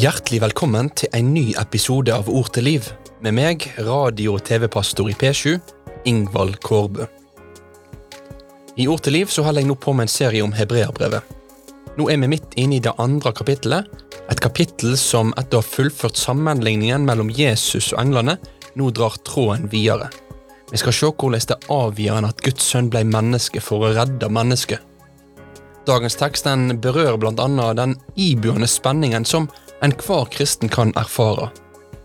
Hjertelig velkommen til en ny episode av Ord til liv, med meg, radio- og TV-pastor i P7, Ingvald Kårbø. I Ord til liv så holder jeg nå på med en serie om hebreerbrevet. Nå er vi midt inne i det andre kapittelet, et kapittel som etter å ha fullført sammenligningen mellom Jesus og englene, nå drar tråden videre. Vi skal se hvordan det avgjørende at Guds sønn ble menneske for å redde mennesket. Dagens tekst den berører bl.a. den iboende spenningen som enhver kristen kan erfare.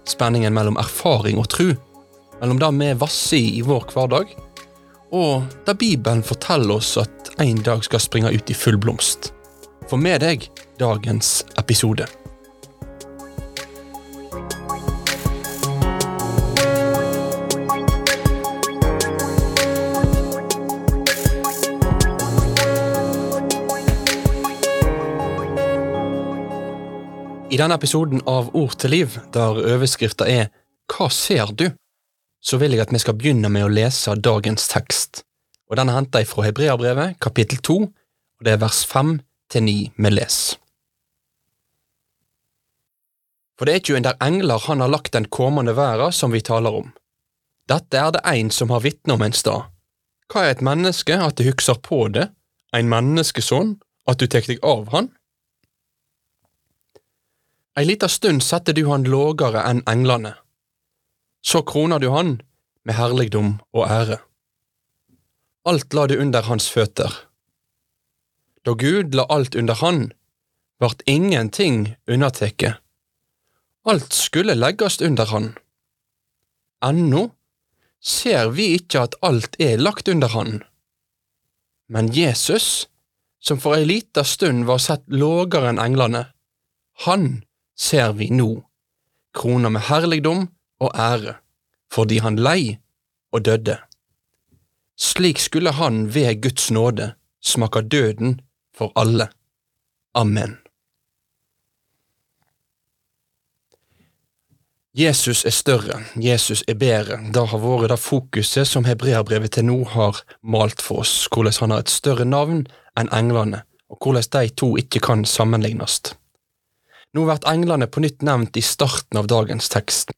Spenningen mellom erfaring og tru, mellom det vi vasser i i vår hverdag, og der Bibelen forteller oss at en dag skal springe ut i full blomst. For med deg dagens episode. I denne episoden av Ord til liv, der overskrifta er Hva ser du?, så vil jeg at vi skal begynne med å lese dagens tekst. Og Den er henta fra Hebreabrevet, kapittel 2, og det er vers 5 til 9 vi leser. For det er ikke under engler han har lagt den kommende verden som vi taler om. Dette er det ein som har vitne om en stad. Hva er et menneske at du hukser på det, ein menneskesønn, at du tek deg av han? Ei lita stund setter du han lågere enn englene. Så kroner du han med herligdom og ære. Alt la du under hans føtter. Da Gud la alt under han, vart ingenting unnateke. Alt skulle leggast under han. Ennå ser vi ikke at alt er lagt under han. Men Jesus, som for ei lita stund var sett lågere enn englene, han ser vi nå, krona med herligdom og ære, fordi han lei og døde. Slik skulle han ved Guds nåde smake døden for alle. Amen. Jesus er større, Jesus er bedre. Det har vært det fokuset som hebreabrevet til nå har malt for oss, hvordan han har et større navn enn englene, og hvordan de to ikke kan sammenlignes. Nå blir englene på nytt nevnt i starten av dagens tekst,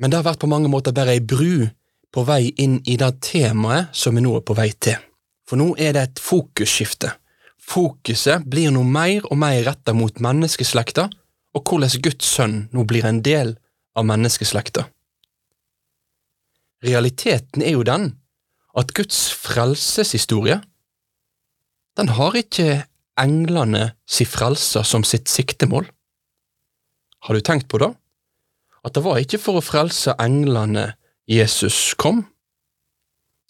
men det har vært på mange måter bare ei bru på vei inn i det temaet som vi nå er på vei til. For nå er det et fokusskifte. Fokuset blir nå mer og mer retta mot menneskeslekta, og hvordan Guds sønn nå blir en del av menneskeslekta. Realiteten er jo den at Guds frelseshistorie, den har ikke englene si frelser som sitt siktemål. Har du tenkt på det? At det var ikke for å frelse englene Jesus kom?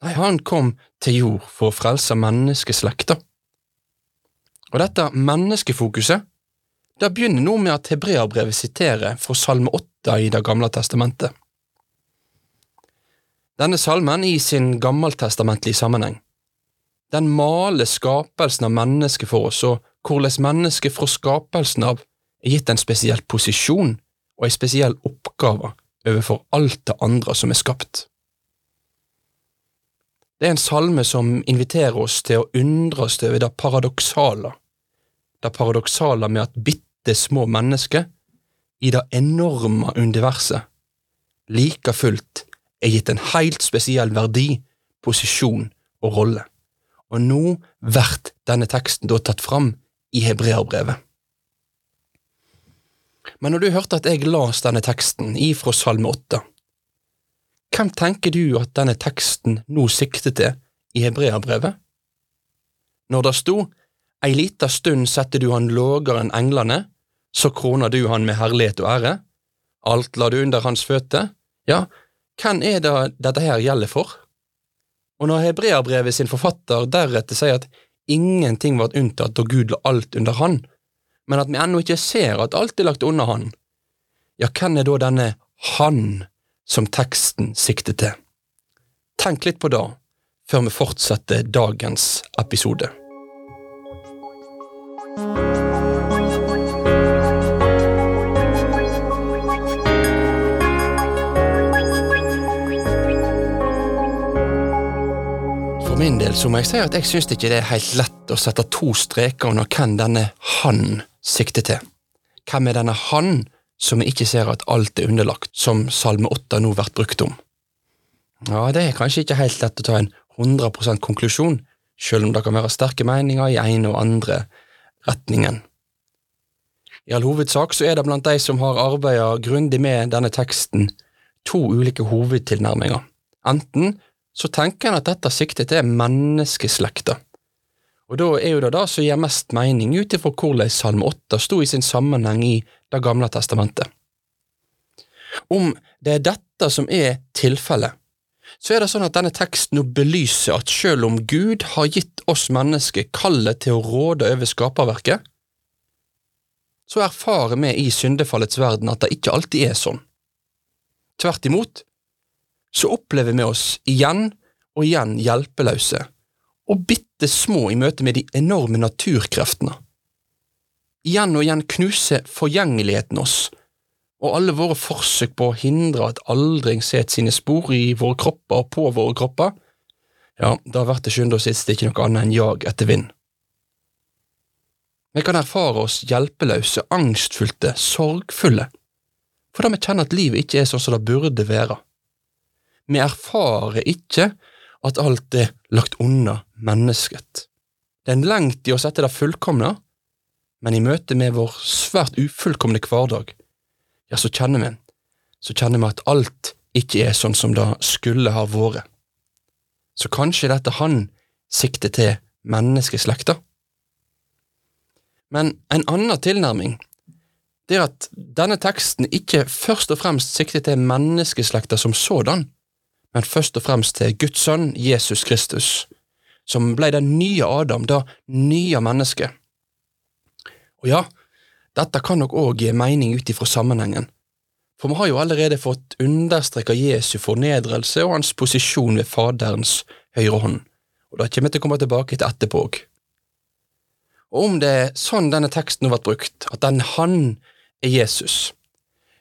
Nei, han kom til jord for å frelse menneskeslekta. Og dette menneskefokuset, det begynner nå med at hebreabrevet siterer fra Salme 8 i Det gamle testamentet. Denne salmen i sin gammeltestamentlige sammenheng, den maler skapelsen av mennesket for oss, og hvordan mennesket fra skapelsen av er gitt en spesiell posisjon og en spesiell oppgave overfor alt det andre som er skapt. Det er en salme som inviterer oss til å undre oss over det paradoksale, det paradoksale med at bitte små mennesker i det enorme universet like fullt er gitt en helt spesiell verdi, posisjon og rolle. Og nå blir denne teksten da tatt fram i hebreerbrevet. Men når du hørte at jeg las denne teksten ifra Salme 8, hvem tenker du at denne teksten nå sikter til i hebreabrevet? Når det sto Ei lita stund setter du han lågere enn englene, så kroner du han med herlighet og ære, alt la du under hans føtter, ja, hvem er det dette her gjelder for? Og når hebreabrevet sin forfatter deretter sier at ingenting ble unntatt da Gud la alt under han, men at vi ennå ikke ser at alt er lagt under han, ja, hvem er da denne han som teksten sikter til? Tenk litt på det før vi fortsetter dagens episode. For min del så må jeg si at jeg syns ikke det er helt lett å sette to streker under hvem denne han sikter til. Hvem er denne han som vi ikke ser at alt er underlagt, som Salme 8 nå blir brukt om? Ja, det er kanskje ikke helt lett å ta en 100% konklusjon, selv om det kan være sterke meninger i ene og andre retningen. I all hovedsak så er det blant de som har arbeidet grundig med denne teksten, to ulike hovedtilnærminger. Enten så tenker en at dette sikter til menneskeslekta. Og da er jo det det som gir mest mening ut ifra hvordan Salme 8 sto i sin sammenheng i Det gamle testamentet. Om det er dette som er tilfellet, så er det sånn at denne teksten nå belyser at selv om Gud har gitt oss mennesker kallet til å råde over skaperverket, så erfarer vi i syndefallets verden at det ikke alltid er sånn. Tvert imot så opplever vi oss igjen og igjen hjelpeløse og bitte små i møte med de enorme naturkreftene. Igjen og igjen knuser forgjengeligheten oss, og alle våre forsøk på å hindre at aldring setter sine spor i våre kropper og på våre kropper, ja, da blir det sjuende og sist ikke noe annet enn jag etter vind. Vi kan erfare oss hjelpeløse, angstfylte, sorgfulle, fordi vi kjenner at livet ikke er sånn som det burde være. Vi erfarer ikke at alt er lagt unna mennesket. Det er en lengt i å sette det fullkomne, men i møte med vår svært ufullkomne hverdag, ja, så kjenner vi, så kjenner vi at alt ikke er sånn som det skulle ha vært. Så kanskje dette han sikter til menneskeslekta? Men en annen tilnærming det er at denne teksten ikke først og fremst sikter til menneskeslekta som sådan, men først og fremst til Guds sønn Jesus Kristus, som ble den nye Adam, det nye mennesket. Og ja, dette kan nok òg gi mening ut ifra sammenhengen, for vi har jo allerede fått understreka Jesu fornedrelse og hans posisjon ved Faderens høyre hånd, og det kommer vi til å komme tilbake til etterpå òg. Og om det er sånn denne teksten har vært brukt, at den han er Jesus,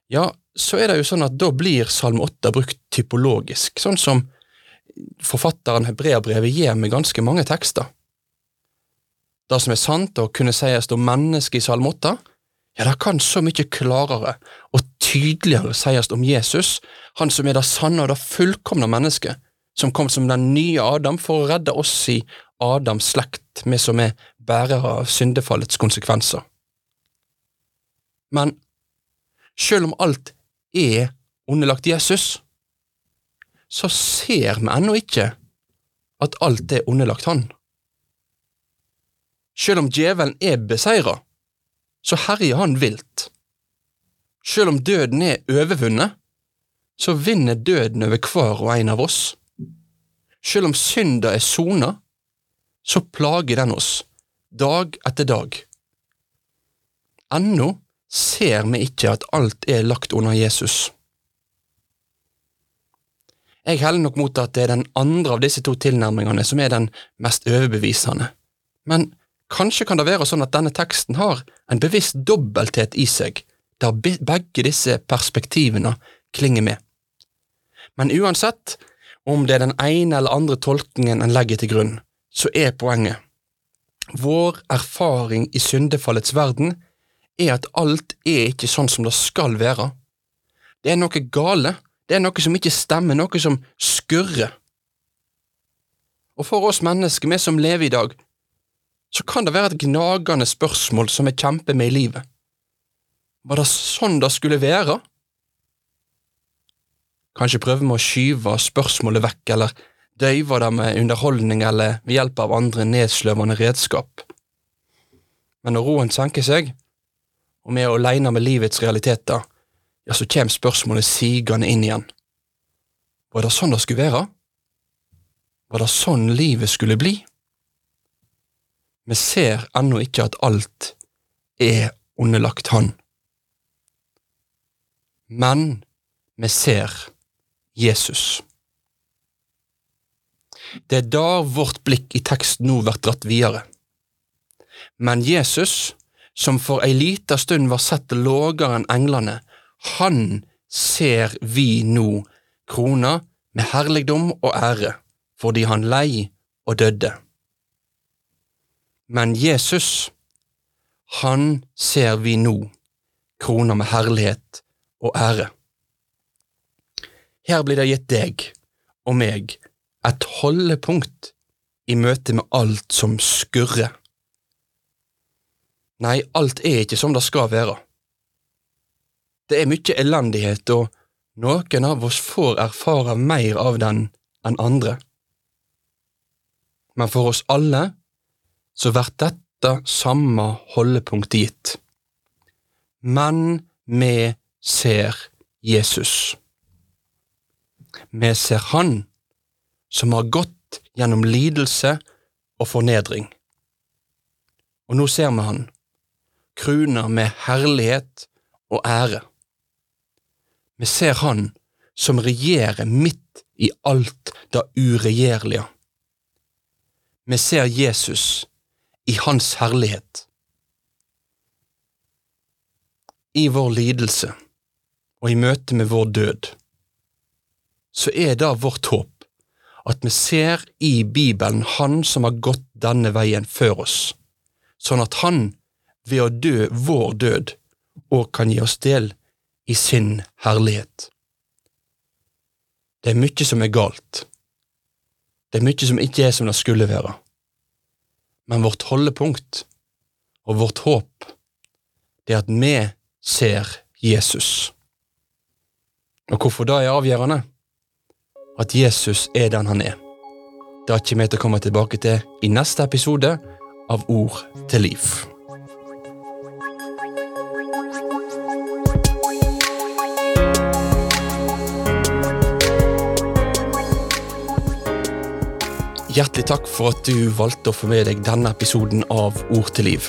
ja, så er det jo sånn at da blir Salme 8 brukt typologisk, sånn som forfatteren Hebreabrevet gjør med ganske mange tekster. Det som er sant og kunne sies om mennesket i Salme 8, ja, det kan så mye klarere og tydeligere sies om Jesus, han som er det sanne og det fullkomne mennesket, som kom som den nye Adam for å redde oss i Adams slekt, vi som er bærere av syndefallets konsekvenser. Men selv om alt er underlagt Jesus, så ser vi ennå ikke at alt er underlagt Han. Selv om djevelen er beseira, så herjer han vilt. Selv om døden er overvunnet, så vinner døden over hver og en av oss. Selv om synda er sona, så plager den oss, dag etter dag. Ennå ser vi ikke at alt er lagt under Jesus. Jeg heller nok mot at det er den andre av disse to tilnærmingene som er den mest overbevisende, men kanskje kan det være sånn at denne teksten har en bevisst dobbelthet i seg, der begge disse perspektivene klinger med. Men uansett om det er den ene eller andre tolkningen en legger til grunn, så er poenget vår erfaring i syndefallets verden er at alt er ikke sånn som det skal være. Det er noe gale, det er noe som ikke stemmer, noe som skurrer. Og for oss mennesker, vi som lever i dag, så kan det være et gnagende spørsmål som vi kjemper med i livet. Var det sånn det skulle være? Kanskje prøver vi å skyve spørsmålet vekk, eller døyve det med underholdning eller ved hjelp av andre nedsløvende redskap. Men når roen senker seg, og vi er aleine med livets realiteter, ja, så kommer spørsmålet sigende inn igjen. Var det sånn det skulle være? Var det sånn livet skulle bli? Vi ser ennå ikke at alt er underlagt Han. Men vi ser Jesus. Det er da vårt blikk i teksten nå blir dratt videre. Men Jesus som for ei lita stund var sett lågere enn englene, han ser vi nå krona med herligdom og ære, fordi han lei og døde. Men Jesus, han ser vi nå krona med herlighet og ære. Her blir det gitt deg og meg et holdepunkt i møte med alt som skurrer. Nei, alt er ikke som det skal være. Det er mye elendighet, og noen av oss får erfare mer av den enn andre. Men for oss alle så blir dette samme holdepunktet gitt. Men vi ser Jesus. Vi ser Han som har gått gjennom lidelse og fornedring. Og nå ser vi Han, kruna med herlighet og ære. Vi ser Han som regjerer midt i alt det uregjerlige. Vi ser Jesus i Hans herlighet. I vår lidelse og i møte med vår død, så er det vårt håp at vi ser i Bibelen Han som har gått denne veien før oss, sånn at Han, ved å dø vår død, òg kan gi oss del i sin herlighet. Det er mye som er galt. Det er mye som ikke er som det skulle være. Men vårt holdepunkt og vårt håp, det er at vi ser Jesus. Og hvorfor det er avgjørende? At Jesus er den han er. Det kommer vi til å komme tilbake til i neste episode av Ord til liv. Hjertelig takk for at du valgte å få med deg denne episoden av Ord til liv.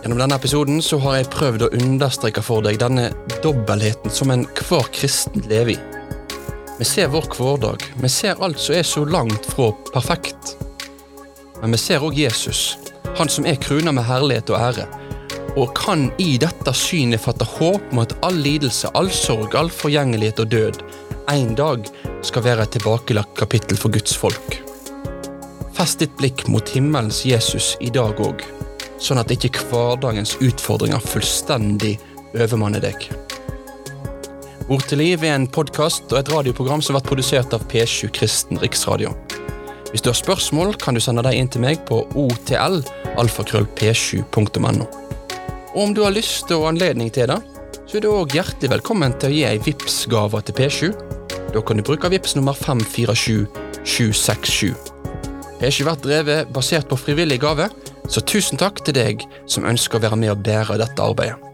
Gjennom denne episoden så har jeg prøvd å understreke for deg denne dobbeltheten som enhver kristen lever i. Vi ser vår hverdag, vi ser alt som er så langt fra perfekt. Men vi ser òg Jesus, han som er krona med herlighet og ære, og kan i dette synet fatte håp om at all lidelse, all sorg, all forgjengelighet og død en dag skal være et tilbakelagt kapittel for Guds folk. Fest ditt blikk mot himmelens Jesus i dag òg, sånn at ikke hverdagens utfordringer fullstendig overmanner deg. Ord til liv er en podkast og et radioprogram som vært produsert av P7 Kristen Riksradio. Hvis du har spørsmål, kan du sende dem inn til meg på otl.alfakrøllp7.no. Og om du har lyst og anledning til det, så er du òg hjertelig velkommen til å gi ei Vipps-gave til P7. Da kan du bruke Vipps nummer 547767. Har ikke vært drevet basert på frivillig gave, så tusen takk til deg som ønsker å være med og bære dette arbeidet.